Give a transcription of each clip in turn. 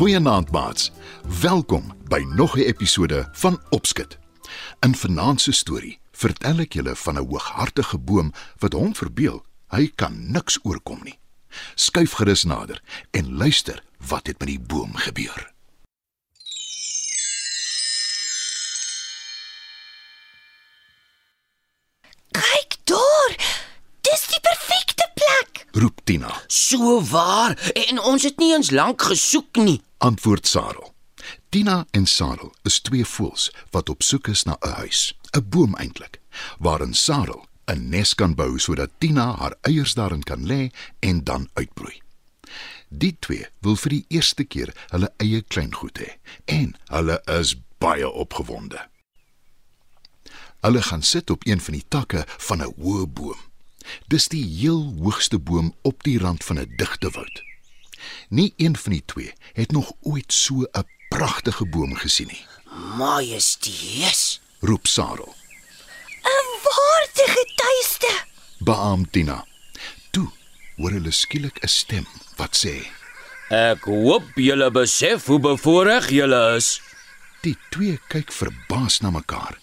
Goeienaand maats. Welkom by nog 'n episode van Opskit. In vanaand se storie vertel ek julle van 'n hooghartige boom wat hom verbeel hy kan niks oorkom nie. Skuif gerus nader en luister wat het met die boom gebeur. Kyk daar. Dis die perfekte plek. Roep Tina. So waar en ons het nie eens lank gesoek nie. Antwoord Sarel. Tina en Sarel is twee voëls wat op soek is na 'n huis, 'n boom eintlik, waarin Sarel 'n nes kan bou sodat Tina haar eiers daarin kan lê en dan uitbroei. Die twee wil vir die eerste keer hulle eie kleingoed hê en hulle is baie opgewonde. Hulle gaan sit op een van die takke van 'n hoë boom. Dis die heel hoogste boom op die rand van 'n digte woud. Nie een van die twee het nog ooit so 'n pragtige boom gesien nie. Majesteus. Roep Sarel. 'n Waardige tuiste. Beam Tina. Toe hoor hulle skielik 'n stem wat sê: Ek hoop julle besef hoe bevoorreg julle is. "Die twee kyk verbaas na mekaar.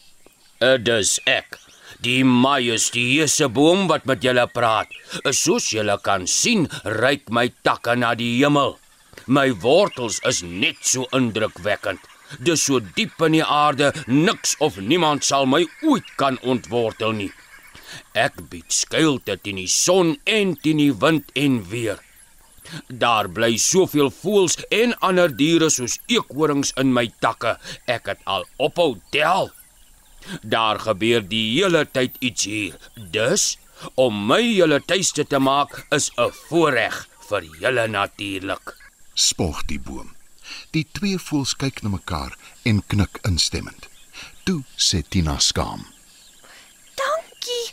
Dit is ek, die majesteuse boom wat met julle praat. Soos julle kan sien, reik my takke na die hemel. My wortels is net so indrukwekkend. Dis so diep in die aarde, niks of niemand sal my ooit kan ontwortel nie. Ek bied skuilte teen die son en teen die wind en weer. Daar bly soveel voëls en ander diere soos eekhorings in my takke. Ek het al ophou tel. Daar gebeur die hele tyd iets hier. Dus om my julle tuiste te maak is 'n voorreg vir julle natuurlik. Spog die boom. Die twee voëls kyk na mekaar en knik instemmend. Toe sê Tina skaam. Dankie.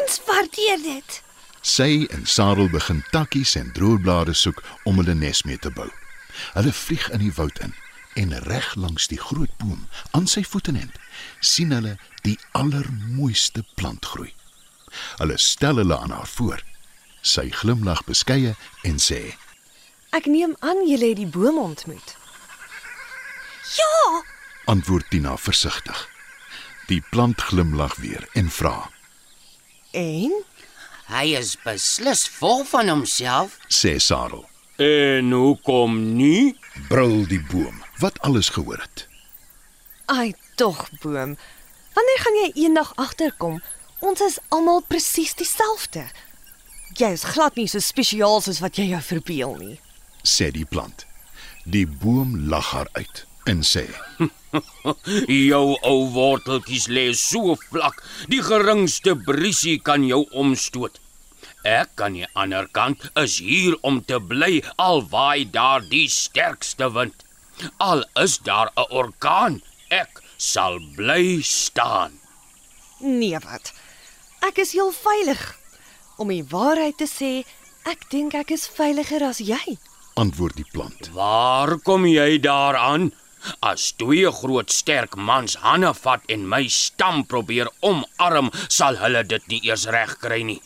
Ons waardeer dit. Sy en Sarel begin takkies en droëblare soek om hulle nes mee te bou. Hulle vlieg in die woud in en reg langs die groot boom aan sy voetenend sien hulle die allermooiste plant groei. Hulle stel hulle aan haar voor. Sy glimlag beskeie en sê: Ek neem aan julle het die boom ontmoet. Ja, "Antwoord Tina versigtig." Die plant glimlag weer en vra: En Hy is beslis vol van homself. "sê Sarel." En hoekom nie? Brul die boom wat alles gehoor het. ai tog boom. Wanneer gaan jy eendag agterkom ons is almal presies dieselfde. Jy is glad nie so spesiaal soos wat jy jou verbeel nie. Sê die plant. Die boom lag haar uit en sê: Jou ou worteltjies lê so vlak, die geringste briesie kan jou omstoot. Ek aan die ander kant is hier om te bly al waai daar die sterkste wind. Al is daar 'n orkaan, ek sal bly staan. Nee wat. Ek is heel veilig. Om die waarheid te sê, ek dink ek is veiliger as jy. Antwoord die plant. Waar kom jy daaraan? As twee groot sterk mans hande vat en my stam probeer omarm, sal hulle dit nie eers reg kry nie.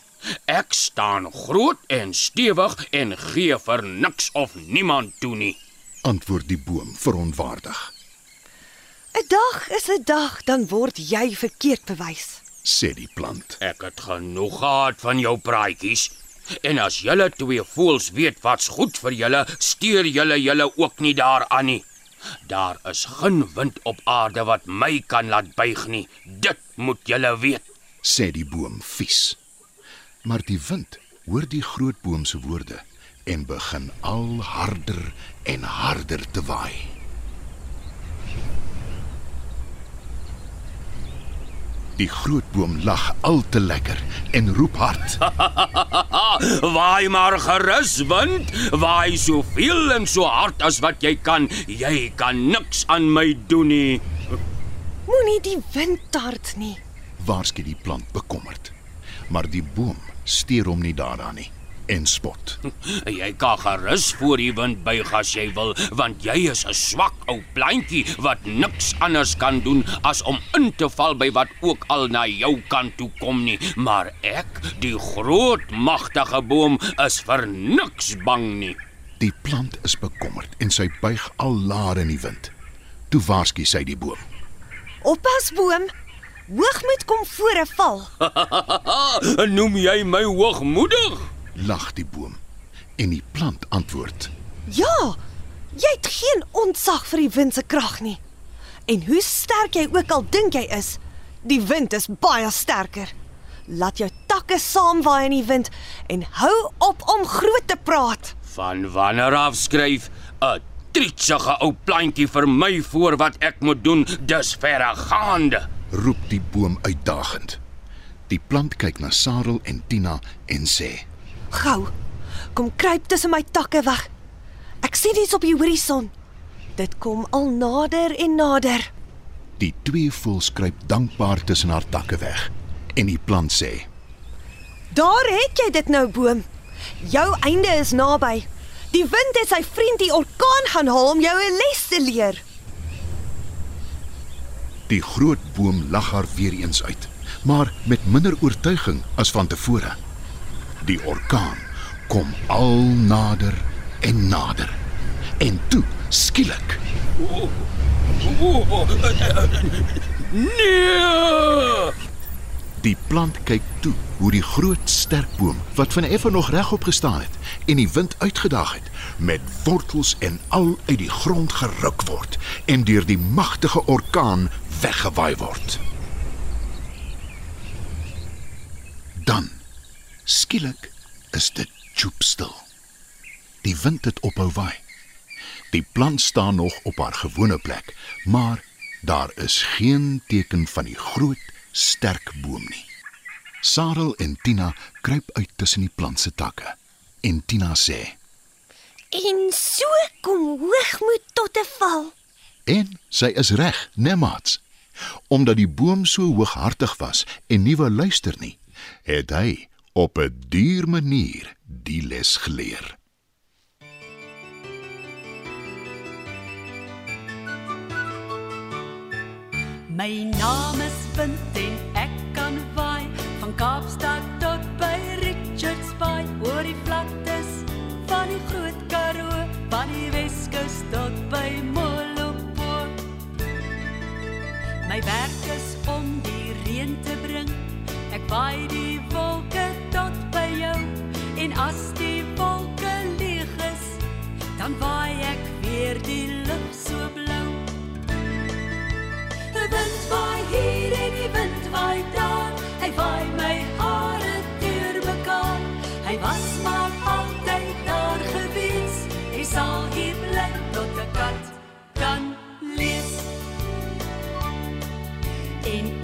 Ek staan groot en stewig en gee vir niks of niemand toe nie. antwoord die boom verontwaardig. 'n Dag is 'n dag, dan word jy verkeerd bewys. sê die plant. Ek het genoeg gehad van jou praatjies. En as julle twee voels weet wat's goed vir julle, steur julle julle ook nie daaraan nie. Daar is geen wind op aarde wat my kan laat buig nie. Dit moet julle weet. sê die boom vies. Maar die wind hoor die groot boom se woorde en begin al harder en harder te waai. Die groot boom lag al te lekker en roep hard. Waai maar gerus, wind. Waai soveel en so hard as wat jy kan. Jy kan niks aan my doen nie. Moenie die wind tart nie. waarsku die plant bekommerd. Maar die boom steur hom nie daaraan nie en spot. Jy kan gerus voor die wind buig as jy wil, want jy is 'n swak ou plantjie wat niks anders kan doen as om in te val by wat ook al na jou kant toe kom nie. Maar ek, die groot magtige boom, is vir niks bang nie. Die plant is bekommerd en sy buig al laer in die wind. Toe waarsku sy die boom. Oppas boom. Hoogmoed kom voor 'n val. Noem jy my hoogmoedig? Lag die boom en die plant antwoord. Ja. Jy het geen ontzag vir die wind se krag nie. En hoe sterk jy ook al dink jy is, die wind is baie sterker. Laat jou takke saamwaai in die wind en hou op om groot te praat. Van wanneer af skryf 'n trietsige ou plantjie vir my voor wat ek moet doen, dis verregaande. Roep die boom uitdagend. Die plant kyk na Sarel en Tina en sê: Gou. Kom kruip tussen my takke weg. Ek sien iets op die horison. Dit kom al nader en nader. Die twee voëls kruip dankbaar tussen haar takke weg. En die plant sê: Daar het jy dit nou, boom. Jou einde is naby. Die wind het sy vriend die orkaan gaan haal om jou 'n les te leer. Die groot boom lag haar weer eens uit, maar met minder oortuiging as van tevore. Die orkaan kom al nader en nader. En toe, skielik, Nee! die plant kyk toe hoe die groot sterk boom wat van effe nog regop gestaan het en die wind uitgedaag het, met wortels en al uit die grond geruk word en deur die magtige orkaan weggewaai word. Dan skielik is dit choopstil. Die wind het ophou waai. Die plant staan nog op haar gewone plek, maar daar is geen teken van die groot sterk boom nie. Sarel en Tina kruip uit tussen die plant se takke. En Tina sê: En so kom hoogmoed tot 'n val. "En sy is reg, né, maats? Omdat die boom so hooghartig was en nie wou luister nie, het hy op 'n duur manier die les geleer." My naam is Wind en ek kan waai van Kaapstad weer die lug so blou. Die wind waai hier en die wind waai daar. Hy waai my hare deur mekaar. Hy was maar altyd daar gewees. Hy sal hier bly tot 'n kat kan lees. En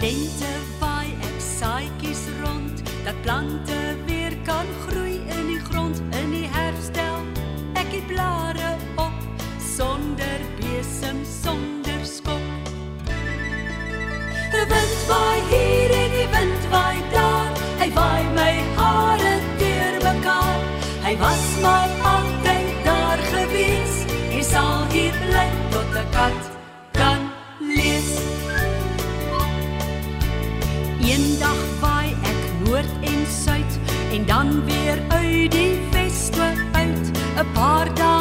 lente waai ek saaitjies rond dat plante weer kan groei in die grond in die herfst stel ek die blare op sonder besem sonder skok. Die wind waai hier en die wind waai daar. Hy waai my hare deur mekaar. Hy was maar dan weer uit die weste uit. 'n Paar dae